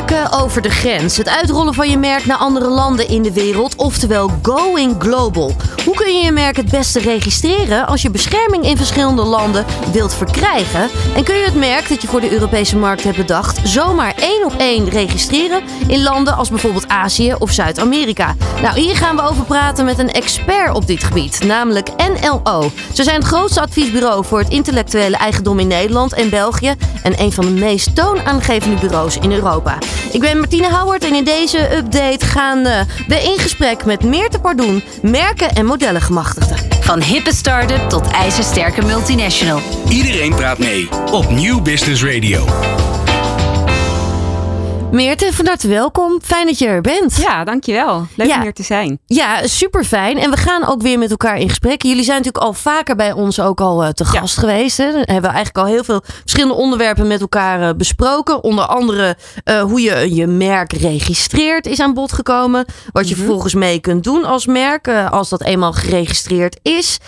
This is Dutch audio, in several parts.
Merken over de grens. Het uitrollen van je merk naar andere landen in de wereld, oftewel going global. Hoe kun je je merk het beste registreren als je bescherming in verschillende landen wilt verkrijgen? En kun je het merk dat je voor de Europese markt hebt bedacht zomaar één op één registreren in landen als bijvoorbeeld Azië of Zuid-Amerika? Nou, hier gaan we over praten met een expert op dit gebied, namelijk NLO. Ze zijn het grootste adviesbureau voor het intellectuele eigendom in Nederland en België en een van de meest toonaangevende bureaus in Europa. Ik ben Martine Houwert en in deze update gaan uh, we in gesprek met Meerte Pardoen, merken en modellengemachtigden. Van hippe start-up tot ijzersterke multinational. Iedereen praat mee op Nieuw Business Radio. Meerte, van harte welkom. Fijn dat je er bent. Ja, dankjewel. Leuk Ja. om hier te zijn. Ja, super fijn. En we gaan ook weer met elkaar in gesprek. Jullie zijn natuurlijk al vaker bij ons ook al eh, te Ja. gast geweest. Hè? Dan hebben we eigenlijk al heel veel verschillende onderwerpen met elkaar eh, besproken. Onder andere eh, hoe je je merk registreert is aan bod gekomen. Wat je vervolgens mee kunt doen als merk als dat eenmaal geregistreerd is.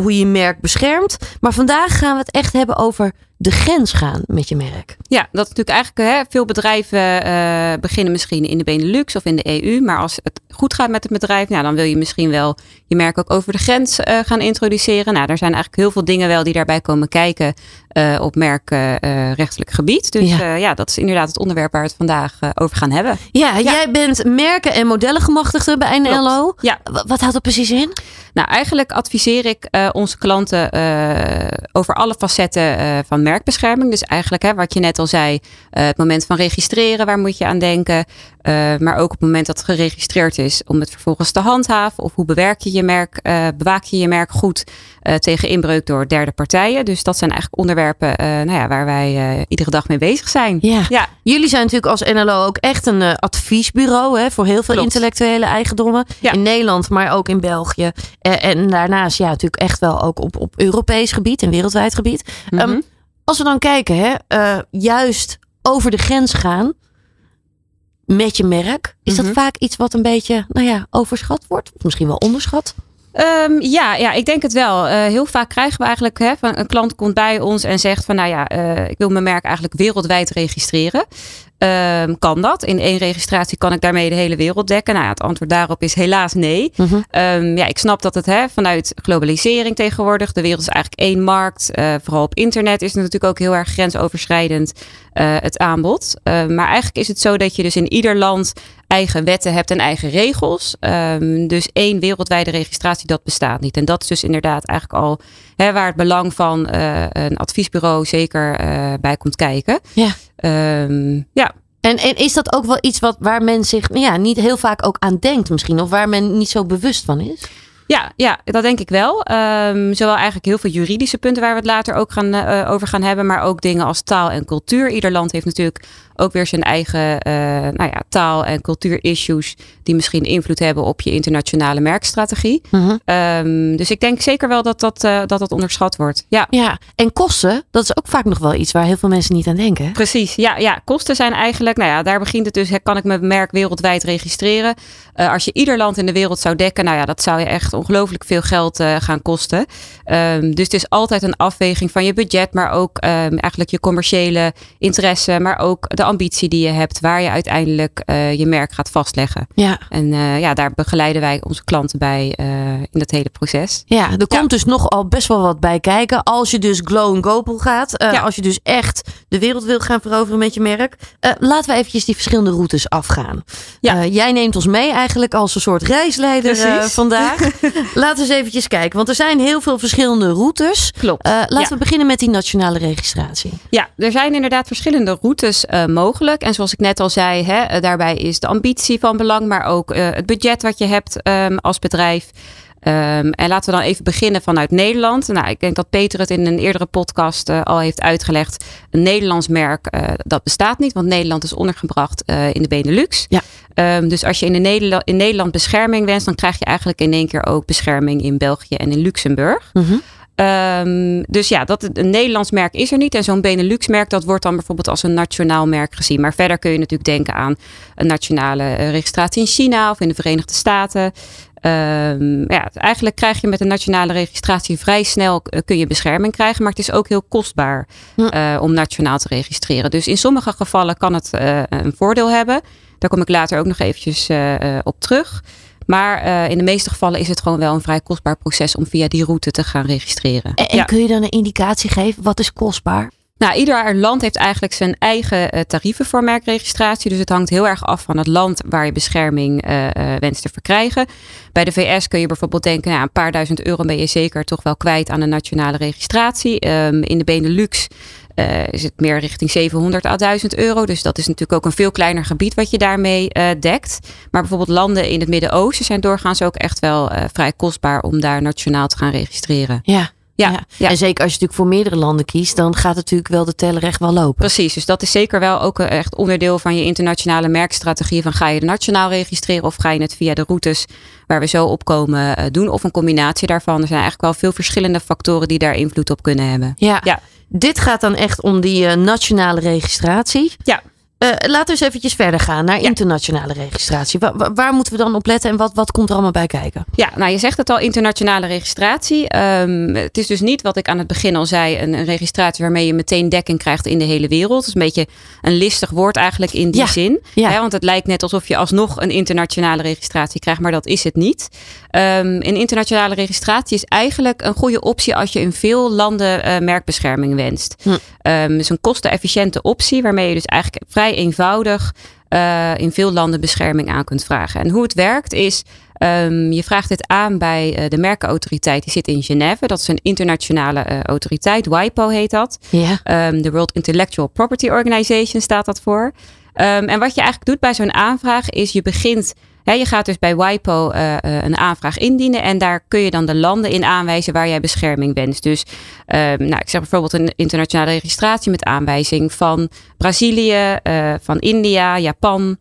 Hoe je je merk beschermt. Maar vandaag gaan we het echt hebben over de grens gaan met je merk. Ja, dat is natuurlijk eigenlijk hè, veel bedrijven eh, beginnen misschien in de Benelux of in de EU. Maar als het goed gaat met het bedrijf, nou, dan wil je misschien wel je merk ook over de grens eh, gaan introduceren. Nou, er zijn eigenlijk heel veel dingen wel die daarbij komen kijken eh, op merkrechtelijk gebied. Dus Ja. ja. dat is inderdaad het onderwerp waar we het vandaag eh, over gaan hebben. Ja, jij bent merken- en modellengemachtigde bij NLO. Ja, Wa- Wat houdt dat precies in? Nou, eigenlijk adviseer ik eh, onze klanten eh, over alle facetten eh, van merkbescherming. Dus eigenlijk, hè, wat je net al zei, eh, het moment van registreren, waar moet je aan denken? Eh, maar ook op het moment dat het geregistreerd is, om het vervolgens te handhaven. Of hoe bewerk je je merk, eh, bewaak je je merk goed eh, tegen inbreuk door derde partijen. Dus dat zijn eigenlijk onderwerpen nou ja, waar wij iedere dag mee bezig zijn. Ja. Ja, Jullie zijn natuurlijk als NLO ook echt een adviesbureau hè, voor heel veel Klopt. intellectuele eigendommen. Ja. In Nederland, maar ook in België. En daarnaast ja, natuurlijk echt wel ook op, op Europees gebied en wereldwijd gebied. Mhm. Ehm, als we dan kijken, hè, juist over de grens gaan met je merk. Is dat Mhm. vaak iets wat een beetje nou ja, overschat wordt? Of misschien wel onderschat? Ehm, ja, ja, ik denk het wel. Eh, heel vaak krijgen we eigenlijk, hè, van een klant komt bij ons en zegt van, nou ja, eh, ik wil mijn merk eigenlijk wereldwijd registreren. Ehm, kan dat? In één registratie kan ik daarmee de hele wereld dekken? Nou ja, het antwoord daarop is helaas nee. Mhm. Ehm, ja, ik snap dat het hè, vanuit globalisering tegenwoordig, de wereld is eigenlijk één markt. Eh, vooral op internet is het natuurlijk ook heel erg grensoverschrijdend eh, het aanbod. Ehm, maar eigenlijk is het zo dat je dus in ieder land eigen wetten hebt en eigen regels. Ehm, dus één wereldwijde registratie, dat bestaat niet. En dat is dus inderdaad eigenlijk al hè, waar het belang van eh, een adviesbureau zeker bij komt kijken. Ja. Ehm, ja, En, en is dat ook wel iets wat, waar men zich nou ja, niet heel vaak ook aan denkt misschien? Of waar men niet zo bewust van is? Ja, ja, dat denk ik wel. Ehm, zowel eigenlijk heel veel juridische punten waar we het later ook gaan, eh, over gaan hebben, maar ook dingen als taal en cultuur. Ieder land heeft natuurlijk ook weer zijn eigen eh, nou ja, taal- en cultuurissues die misschien invloed hebben op je internationale merkstrategie. Mhm. Ehm, dus ik denk zeker wel dat dat, eh, dat, dat onderschat wordt. Ja, Ja, en kosten, dat is ook vaak nog wel iets waar heel veel mensen niet aan denken. Precies, ja, ja. Kosten zijn eigenlijk, nou ja, daar begint het dus. Kan ik mijn merk wereldwijd registreren? Eh, als je ieder land in de wereld zou dekken, nou ja, dat zou je echt ongelooflijk veel geld gaan kosten. Ehm, dus het is altijd een afweging van je budget, maar ook ehm, eigenlijk je commerciële interesse, maar ook de ambitie die je hebt, waar je uiteindelijk eh, je merk gaat vastleggen. Ja, En eh, ja, daar begeleiden wij onze klanten bij eh, in dat hele proces. ja er komt dus nogal best wel wat bij kijken. Als je dus glow and gaat. Ja. Als je dus echt de wereld wil gaan veroveren met je merk. Laten we eventjes die verschillende routes afgaan. Ja. Jij neemt ons mee eigenlijk als een soort reisleider vandaag. laten we eens eventjes kijken. Want er zijn heel veel verschillende routes. Klopt. Laten Ja. we beginnen met die nationale registratie. Ja, er zijn inderdaad verschillende routes eh, mogelijk. En zoals ik net al zei, hè, eh, daarbij is de ambitie van belang, maar ook eh, het budget wat je hebt ehm, als bedrijf. Ehm, en laten we dan even beginnen vanuit Nederland. Nou, ik denk dat Peter het in een eerdere podcast eh, al heeft uitgelegd. Een Nederlands merk, dat bestaat niet, want Nederland is ondergebracht in de Benelux. Ja. Ehm, dus als je in, de Nederla- in Nederland bescherming wenst, dan krijg je eigenlijk in één keer ook bescherming in België en in Luxemburg. Mhm. Ehm, dus ja, dat, een Nederlands merk is er niet. En zo'n Benelux-merk, dat wordt dan bijvoorbeeld als een nationaal merk gezien. Maar verder kun je natuurlijk denken aan een nationale eh, registratie in China of in de Verenigde Staten. Um, ja, eigenlijk krijg je met een nationale registratie vrij snel uh, kun je bescherming krijgen, maar het is ook heel kostbaar uh, om nationaal te registreren. Dus in sommige gevallen kan het uh, een voordeel hebben. Daar kom ik later ook nog eventjes op terug. Maar in de meeste gevallen is het gewoon wel een vrij kostbaar proces om via die route te gaan registreren. En, en ja. kun je dan een indicatie geven? Wat is kostbaar? Nou, ieder land heeft eigenlijk zijn eigen uh, tarieven voor merkregistratie. Dus het hangt heel erg af van het land waar je bescherming uh, uh, wenst te verkrijgen. Bij de VS kun je bijvoorbeeld denken, nou, een paar duizend euro ben je zeker toch wel kwijt aan een nationale registratie. Um, in de Benelux is het meer richting 700 à 1000 euro. Dus dat is natuurlijk ook een veel kleiner gebied wat je daarmee dekt. Maar bijvoorbeeld landen in het Midden-Oosten zijn doorgaans ook echt wel vrij kostbaar om daar nationaal te gaan registreren. Ja. Ja, ja, ja, en zeker als je natuurlijk voor meerdere landen kiest, dan gaat natuurlijk wel de teller echt wel lopen. Precies, dus dat is zeker wel ook echt onderdeel van je internationale merkstrategie. Van ga je het nationaal registreren of ga je het via de routes waar we zo op komen doen? Of een combinatie daarvan. Er zijn eigenlijk wel veel verschillende factoren die daar invloed op kunnen hebben. Ja, ja. dit gaat dan echt om die uh, nationale registratie. Ja. Uh, laten we eens eventjes verder gaan naar ja. internationale registratie. Waar, waar, moeten we dan op letten en wat, wat komt er allemaal bij kijken? Ja, nou je zegt het al, internationale registratie. Um, het is dus niet wat ik aan het begin al zei, een, een, registratie waarmee je meteen dekking krijgt in de hele wereld. Het is een beetje een listig woord eigenlijk in die ja. zin. Ja. Hè, want het lijkt net alsof je alsnog een internationale registratie krijgt, maar dat is het niet. Um, een internationale registratie is eigenlijk een goede optie als je in veel landen uh, merkbescherming wenst. Hm. Um, het is een kostenefficiënte optie waarmee je dus eigenlijk vrij eenvoudig uh, in veel landen bescherming aan kunt vragen. En hoe het werkt is, um, je vraagt dit aan bij uh, de merkenautoriteit. Die zit in Genève. Dat is een internationale uh, autoriteit. WIPO heet dat. Ja. Um, de World Intellectual Property Organization staat dat voor. Um, en wat je eigenlijk doet bij zo'n aanvraag is je begint je gaat dus bij WIPO uh, uh, een aanvraag indienen en daar kun je dan de landen in aanwijzen waar jij bescherming wenst. Dus uh, nou, ik zeg bijvoorbeeld een internationale registratie met aanwijzing van Brazilië, uh, van India, Japan.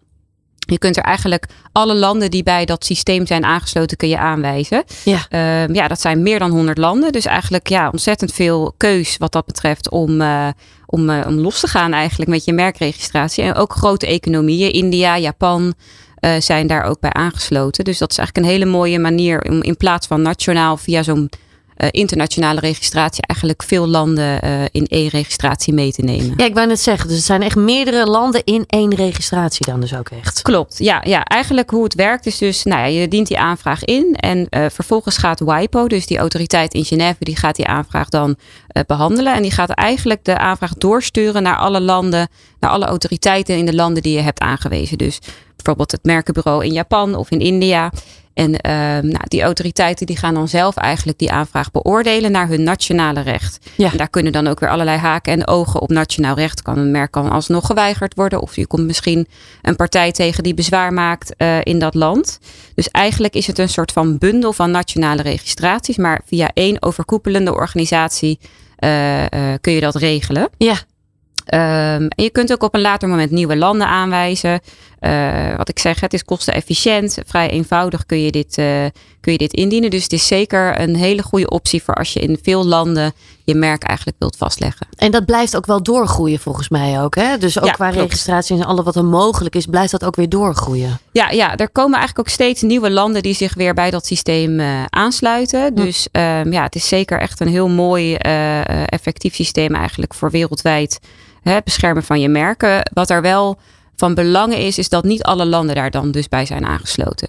Je kunt er eigenlijk alle landen die bij dat systeem zijn aangesloten, kun je aanwijzen. Ja, uh, ja dat zijn meer dan 100 landen. Dus eigenlijk ja, ontzettend veel keus wat dat betreft om, uh, om, uh, om los te gaan eigenlijk met je merkregistratie. En ook grote economieën, India, Japan, uh, zijn daar ook bij aangesloten. Dus dat is eigenlijk een hele mooie manier om in plaats van nationaal via zo'n uh, internationale registratie eigenlijk veel landen uh, in één registratie mee te nemen. Ja, ik wou net zeggen, dus het zijn echt meerdere landen in één registratie dan dus ook echt. Klopt, ja, ja. Eigenlijk hoe het werkt is dus, nou ja, je dient die aanvraag in en uh, vervolgens gaat WIPO, dus die autoriteit in Genève, die gaat die aanvraag dan behandelen en die gaat eigenlijk de aanvraag doorsturen naar alle landen, naar alle autoriteiten in de landen die je hebt aangewezen. Dus bijvoorbeeld het merkenbureau in Japan of in India. En uh, nou, die autoriteiten die gaan dan zelf eigenlijk die aanvraag beoordelen naar hun nationale recht. Ja. En daar kunnen dan ook weer allerlei haken en ogen op nationaal recht. Kan een merk kan alsnog geweigerd worden. Of je komt misschien een partij tegen die bezwaar maakt uh, in dat land. Dus eigenlijk is het een soort van bundel van nationale registraties. Maar via één overkoepelende organisatie uh, kun je dat regelen. Ja. Um, en je kunt ook op een later moment nieuwe landen aanwijzen. Uh, wat ik zeg, het is kostenefficiënt. Vrij eenvoudig kun je, dit, uh, kun je dit indienen. Dus het is zeker een hele goede optie voor als je in veel landen je merk eigenlijk wilt vastleggen. En dat blijft ook wel doorgroeien volgens mij ook. Hè? Dus ook Ja, qua klopt. registratie en alles wat er mogelijk is, blijft dat ook weer doorgroeien. Ja, ja, er komen eigenlijk ook steeds nieuwe landen die zich weer bij dat systeem uh, aansluiten. Dus um, ja, het is zeker echt een heel mooi, effectief systeem eigenlijk voor wereldwijd het beschermen van je merken. Wat er wel van belang is, is dat niet alle landen daar dan dus bij zijn aangesloten.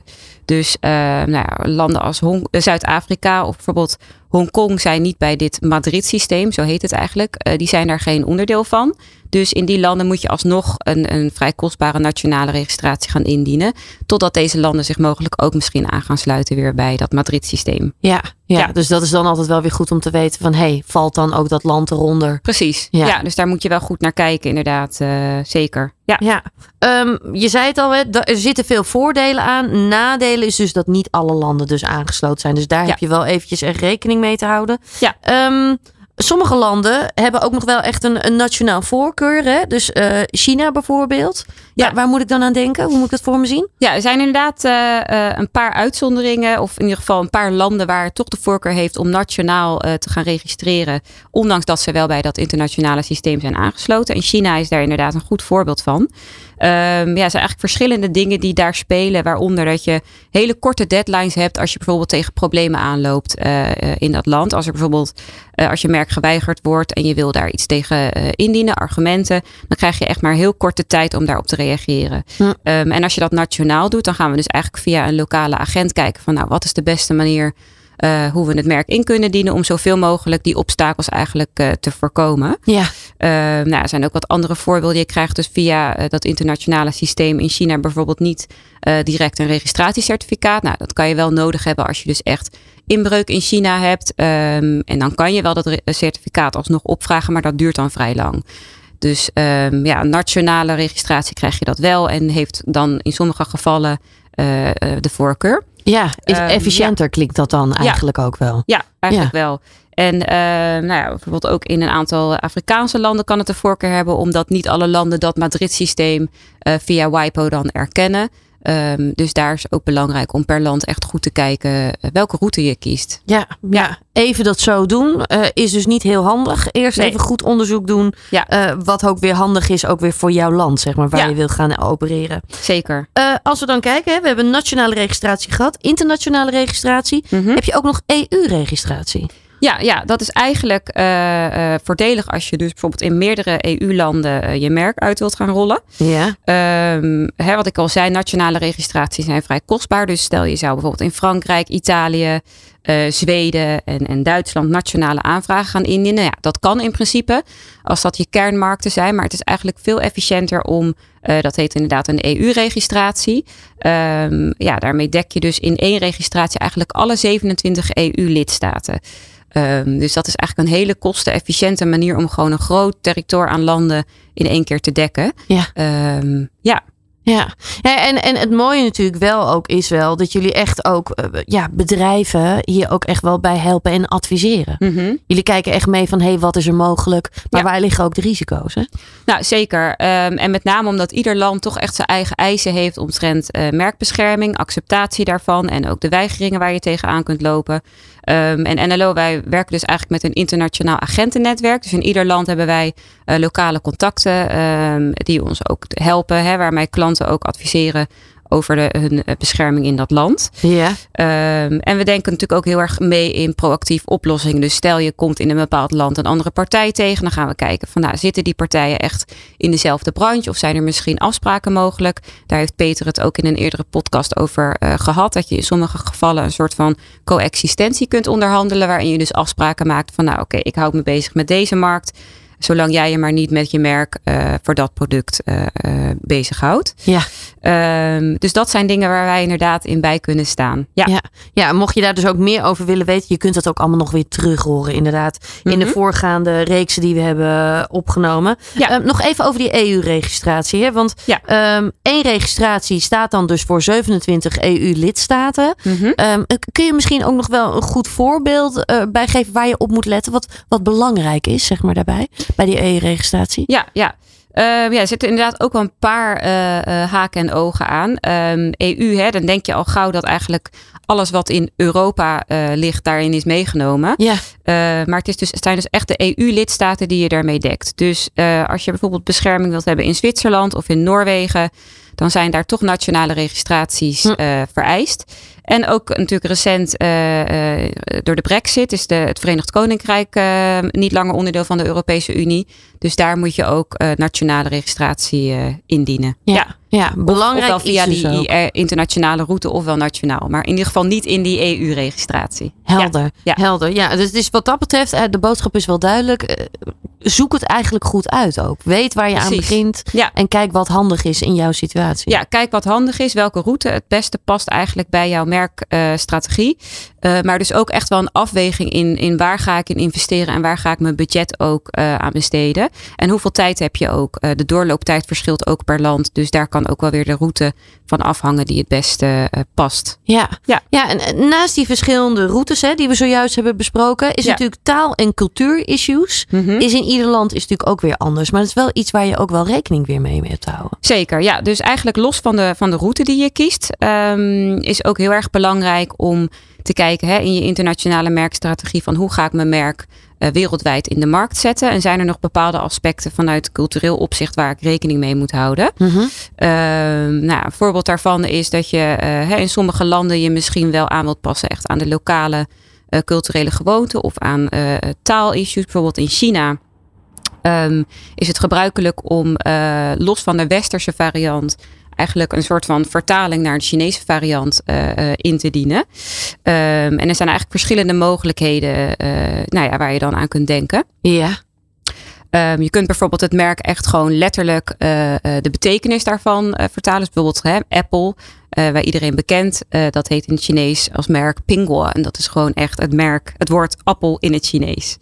Dus uh, nou ja, landen als Hong- Zuid-Afrika of bijvoorbeeld Hongkong zijn niet bij dit Madrid-systeem, zo heet het eigenlijk. Uh, die zijn daar geen onderdeel van. Dus in die landen moet je alsnog een, een vrij kostbare nationale registratie gaan indienen. Totdat deze landen zich mogelijk ook misschien aan gaan sluiten weer bij dat Madrid-systeem. Ja, ja, Ja. dus dat is dan altijd wel weer goed om te weten van... hey, valt dan ook dat land eronder? Precies. Ja. Ja. dus daar moet je wel goed naar kijken, inderdaad. Uh, zeker. Ja. Ja, um, je zei het al, hè, er zitten veel voordelen aan. Nadelen is dus dat niet alle landen dus aangesloten zijn. Dus daar Ja. heb je wel eventjes echt rekening mee te houden. Ja. Um, sommige landen hebben ook nog wel echt een, een nationaal voorkeur. Hè? Dus uh, China bijvoorbeeld. Ja. Waar, waar, moet ik dan aan denken? Hoe moet ik dat voor me zien? Ja, er zijn inderdaad uh, een paar uitzonderingen. Of in ieder geval een paar landen waar het toch de voorkeur heeft om nationaal te gaan registreren. Ondanks dat ze wel bij dat internationale systeem zijn aangesloten. En China is daar inderdaad een goed voorbeeld van. Um, ja, er zijn eigenlijk verschillende dingen die daar spelen. Waaronder dat je hele korte deadlines hebt als je bijvoorbeeld tegen problemen aanloopt uh, in dat land. Als er bijvoorbeeld uh, als je merk geweigerd wordt en je wil daar iets tegen indienen, argumenten, dan krijg je echt maar heel korte tijd om daarop te reageren. Hm. Um, en als je dat nationaal doet, dan gaan we dus eigenlijk via een lokale agent kijken van nou, wat is de beste manier uh, hoe we het merk in kunnen dienen om zoveel mogelijk die obstakels eigenlijk uh, te voorkomen. Ja. Uh, nou, er zijn ook wat andere voorbeelden. Je krijgt dus via dat internationale systeem in China bijvoorbeeld niet direct een registratiecertificaat. Nou, dat kan je wel nodig hebben als je dus echt inbreuk in China hebt. Um, en dan kan je wel dat certificaat alsnog opvragen, maar dat duurt dan vrij lang. Dus um, ja, nationale registratie krijg je dat wel en heeft dan in sommige gevallen de voorkeur. Ja, is ehm, efficiënter klinkt dat dan eigenlijk ook wel. Ja, eigenlijk wel. En uh, nou ja, bijvoorbeeld ook in een aantal Afrikaanse landen kan het de voorkeur hebben, omdat niet alle landen dat Madrid-systeem uh, via WIPO dan erkennen. Um, dus daar is ook belangrijk om per land echt goed te kijken eh, welke route je kiest. Ja, ja. even dat zo doen uh, is dus niet heel handig. Eerst even goed onderzoek doen. Ja. Uh, wat ook weer handig is, ook weer voor jouw land, zeg maar, waar ja. je wil gaan opereren. Zeker. als we dan kijken, we hebben nationale registratie gehad, internationale registratie. Mm -hmm. Heb je ook nog EU-registratie? Ja, ja, dat is eigenlijk uh, uh, voordelig als je dus bijvoorbeeld in meerdere EU-landen uh, je merk uit wilt gaan rollen. Ja. Um, hè, wat ik al zei, nationale registraties zijn vrij kostbaar. Dus stel je zou bijvoorbeeld in Frankrijk, Italië, Zweden en, en Duitsland nationale aanvragen gaan indienen. Ja, dat kan in principe als dat je kernmarkten zijn. Maar het is eigenlijk veel efficiënter om, dat heet inderdaad een EU-registratie. Um, ja, daarmee dek je dus in één registratie eigenlijk alle 27 EU-lidstaten. Um, dus dat is eigenlijk een hele kostenefficiënte manier om gewoon een groot territorium aan landen in één keer te dekken. Ja. Um, ja. Ja, ja en, en het mooie natuurlijk wel ook is wel dat jullie echt ook uh, ja, bedrijven hier ook echt wel bij helpen en adviseren. Mm -hmm. Jullie kijken echt mee van hé, hey, wat is er mogelijk? Maar ja. waar liggen ook de risico's? Hè? Nou, zeker. Um, en met name omdat ieder land toch echt zijn eigen eisen heeft omtrent uh, merkbescherming, acceptatie daarvan en ook de weigeringen waar je tegenaan kunt lopen. Um, en NLO, wij werken dus eigenlijk met een internationaal agentennetwerk. Dus in ieder land hebben wij uh, lokale contacten um, die ons ook helpen, hè, waarmee klanten ook adviseren over de, hun bescherming in dat land. Ja. Um, en we denken natuurlijk ook heel erg mee in proactief oplossingen. Dus stel je komt in een bepaald land een andere partij tegen, dan gaan we kijken van nou, zitten die partijen echt in dezelfde branche of zijn er misschien afspraken mogelijk? Daar heeft Peter het ook in een eerdere podcast over uh, gehad, dat je in sommige gevallen een soort van coexistentie kunt onderhandelen, waarin je dus afspraken maakt van nou oké, okay, ik hou me bezig met deze markt. Zolang jij je maar niet met je merk uh, voor dat product uh, uh, bezighoudt. Ja. Um, dus dat zijn dingen waar wij inderdaad in bij kunnen staan. Ja. ja. Ja, mocht je daar dus ook meer over willen weten, je kunt dat ook allemaal nog weer terug horen, inderdaad. Mm -hmm. In de voorgaande reeksen die we hebben opgenomen. Ja. Um, nog even over die EU-registratie. Want ja. um, één registratie staat dan dus voor 27 EU-lidstaten. Mm -hmm. kun je misschien ook nog wel een goed voorbeeld bij geven waar je op moet letten? Wat, wat belangrijk is, zeg maar, daarbij? Bij die EU-registratie? Ja, ja. Uh, ja, er zitten inderdaad ook wel een paar uh, uh, haken en ogen aan. Um, EU, hè, dan denk je al gauw dat eigenlijk alles wat in Europa ligt daarin is meegenomen. Ja. maar het, is dus, het zijn dus echt de EU-lidstaten die je daarmee dekt. Dus als je bijvoorbeeld bescherming wilt hebben in Zwitserland of in Noorwegen, dan zijn daar toch nationale registraties hm. vereist. En ook natuurlijk recent uh, uh, door de brexit is de, het Verenigd Koninkrijk uh, niet langer onderdeel van de Europese Unie. Dus daar moet je ook nationale registratie indienen. Ja, ja. ja belangrijk. Of, ofwel via die, die internationale route ofwel nationaal. Maar in ieder geval niet in die EU-registratie. Helder, ja. ja. helder. Ja, dus, dus wat dat betreft, de boodschap is wel duidelijk. Zoek het eigenlijk goed uit ook. Weet waar je Precies. aan begint. Ja. En kijk wat handig is in jouw situatie. Ja, kijk wat handig is. Welke route het beste past eigenlijk bij jouw merk merkstrategie. Uh, maar dus ook echt wel een afweging in, in waar ga ik in investeren en waar ga ik mijn budget ook uh, aan besteden. En hoeveel tijd heb je ook. Uh, de doorlooptijd verschilt ook per land. Dus daar kan ook wel weer de route van afhangen die het beste past. Ja, ja. ja en naast die verschillende routes hè, die we zojuist hebben besproken, is Ja. natuurlijk taal- en cultuurissues. Mhm. Is in ieder land is natuurlijk ook weer anders. Maar het is wel iets waar je ook wel rekening weer mee hebt te houden. Zeker, ja. Dus eigenlijk los van de, van de route die je kiest, ehm, is ook heel erg belangrijk om te kijken hè, in je internationale merkstrategie van hoe ga ik mijn merk eh, wereldwijd in de markt zetten. En zijn er nog bepaalde aspecten vanuit cultureel opzicht waar ik rekening mee moet houden. Ehm, nou, een voorbeeld daarvan is dat je eh, hè, in sommige landen je misschien wel aan wilt passen echt aan de lokale eh, culturele gewoonten of aan taalissues. Bijvoorbeeld in China ehm, is het gebruikelijk om los van de westerse variant eigenlijk een soort van vertaling naar de Chinese variant eh, eh, in te dienen. Ehm, en er zijn eigenlijk verschillende mogelijkheden eh, nou ja, waar je dan aan kunt denken. Ja. Ehm, je kunt bijvoorbeeld het merk echt gewoon letterlijk eh, eh, de betekenis daarvan eh, vertalen. Dus bijvoorbeeld hè, Apple, waar iedereen bekend. dat heet in het Chinees als merk Pingguo. En dat is gewoon echt het merk, het woord appel in het Chinees.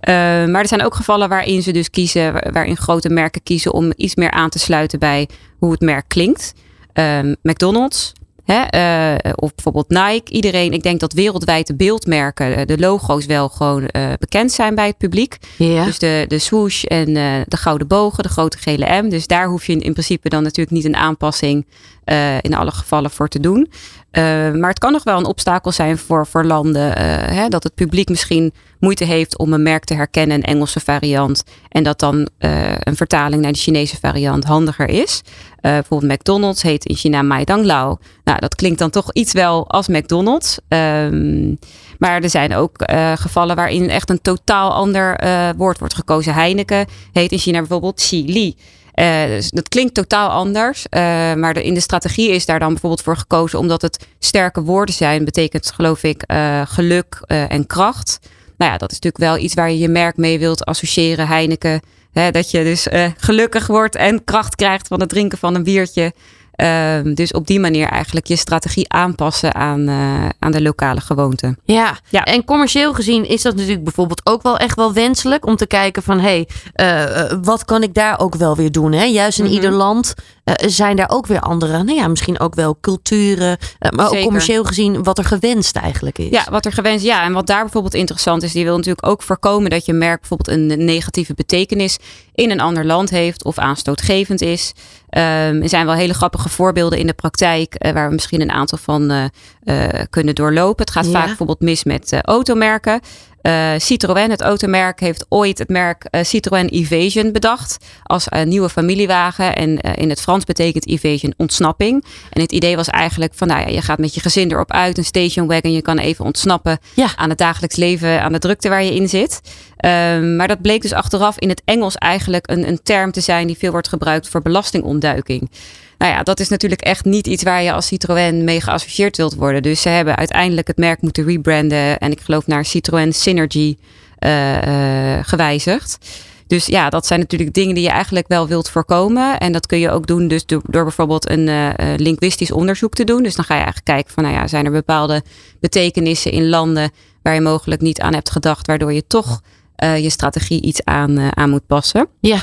Ehm, maar er zijn ook gevallen waarin ze dus kiezen, waar- waarin grote merken kiezen om iets meer aan te sluiten bij hoe het merk klinkt. Ehm, McDonald's. Hè, eh, of bijvoorbeeld Nike. Iedereen, ik denk dat wereldwijd de beeldmerken, eh, de logo's wel gewoon eh, bekend zijn bij het publiek. Dus de, de swoosh en de gouden bogen, de grote gele M. Dus daar hoef je in principe dan natuurlijk niet een aanpassing eh, in alle gevallen voor te doen. Eh, maar het kan nog wel een obstakel zijn voor, voor landen. eh, hè, dat het publiek misschien moeite heeft om een merk te herkennen, een Engelse variant. En dat dan een vertaling naar de Chinese variant handiger is. Bijvoorbeeld McDonald's heet in China Maidanglao. Nou, dat klinkt dan toch iets wel als McDonald's. Ehm, maar er zijn ook gevallen waarin echt een totaal ander woord wordt gekozen. Heineken heet in China bijvoorbeeld Chili. Eh, dus dat klinkt totaal anders. eh, maar in de strategie is daar dan bijvoorbeeld voor gekozen omdat het sterke woorden zijn. Betekent geloof ik eh, geluk en kracht. Nou ja, dat is natuurlijk wel iets waar je je merk mee wilt associëren. Heineken. Hè, dat je dus gelukkig wordt en kracht krijgt van het drinken van een biertje. Ehm, dus op die manier eigenlijk je strategie aanpassen aan, eh, aan de lokale gewoonten. Ja. Ja. en commercieel gezien is dat natuurlijk bijvoorbeeld ook wel echt wel wenselijk om te kijken van hé, hey, eh, wat kan ik daar ook wel weer doen? Hè? Juist in Mhm. ieder land eh, zijn daar ook weer andere, nou ja, misschien ook wel culturen, eh, maar ook commercieel gezien wat er gewenst eigenlijk is. Ja, wat er gewenst. Ja, en wat daar bijvoorbeeld interessant is, die wil natuurlijk ook voorkomen dat je merk bijvoorbeeld een negatieve betekenis in een ander land heeft of aanstootgevend is. Ehm, er zijn wel hele grappige voorbeelden in de praktijk eh, waar we misschien een aantal van eh, eh, kunnen doorlopen. Het gaat Ja. vaak bijvoorbeeld mis met eh, automerken. Eh, Citroën, het automerk, heeft ooit het merk eh, Citroën Evasion bedacht als eh, nieuwe familiewagen. En in het Frans betekent Evasion ontsnapping. En het idee was eigenlijk van, nou ja, je gaat met je gezin erop uit, een station wagon, je kan even ontsnappen Ja. aan het dagelijks leven, aan de drukte waar je in zit. Ehm, maar dat bleek dus achteraf in het Engels eigenlijk een, een term te zijn die veel wordt gebruikt voor belastingontduiking. Nou ja, dat is natuurlijk echt niet iets waar je als Citroën mee geassocieerd wilt worden. Dus ze hebben uiteindelijk het merk moeten rebranden. En ik geloof naar Citroën Synergy eh, eh, gewijzigd. Dus ja, dat zijn natuurlijk dingen die je eigenlijk wel wilt voorkomen. En dat kun je ook doen dus door, bijvoorbeeld een eh, linguistisch onderzoek te doen. Dus dan ga je eigenlijk kijken van, nou ja, zijn er bepaalde betekenissen in landen waar je mogelijk niet aan hebt gedacht, waardoor je toch eh, je strategie iets aan, eh, aan moet passen. Ja.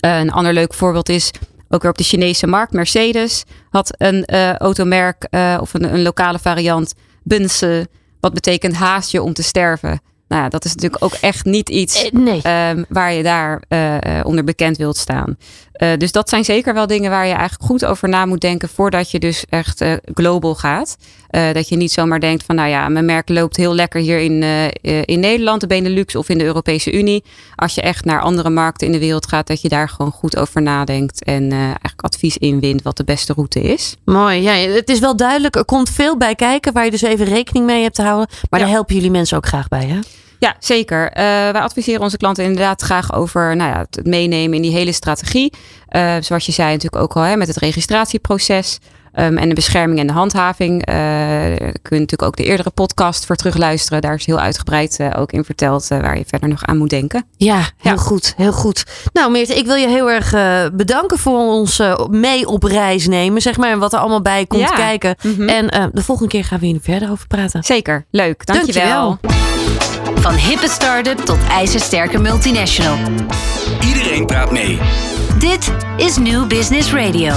Eh, een ander leuk voorbeeld is ook weer op de Chinese markt. Mercedes had een automerk of een, een lokale variant, Bunse, wat betekent haast je om te sterven. Nou, ja, dat is natuurlijk ook echt niet iets Eh, nee. ehm, waar je daar eh, onder bekend wilt staan. Dus dat zijn zeker wel dingen waar je eigenlijk goed over na moet denken voordat je dus echt global gaat. Dat je niet zomaar denkt van nou ja, mijn merk loopt heel lekker hier in, in Nederland, de Benelux of in de Europese Unie. Als je echt naar andere markten in de wereld gaat, dat je daar gewoon goed over nadenkt en eigenlijk advies inwint wat de beste route is. Mooi. Ja, het is wel duidelijk. Er komt veel bij kijken waar je dus even rekening mee hebt te houden. Maar Ja. daar helpen jullie mensen ook graag bij, hè? Ja, zeker. Eh, wij adviseren onze klanten inderdaad graag over nou ja, het meenemen in die hele strategie. Eh, zoals je zei natuurlijk ook al hè, met het registratieproces. Ehm, en de bescherming en de handhaving. Uh, kun je natuurlijk ook de eerdere podcast voor terugluisteren. Daar is heel uitgebreid uh, ook in verteld uh, waar je verder nog aan moet denken. Ja, heel ja. goed. Heel goed. Nou Meerte, ik wil je heel erg bedanken voor ons mee op reis nemen. Zeg maar, en wat er allemaal bij komt ja. kijken. Mm -hmm. En de volgende keer gaan we hier verder over praten. Zeker. Leuk. Dankjewel. Dankjewel. Van hippe start-up tot ijzersterke multinational. Iedereen praat mee. Dit is New Business Radio.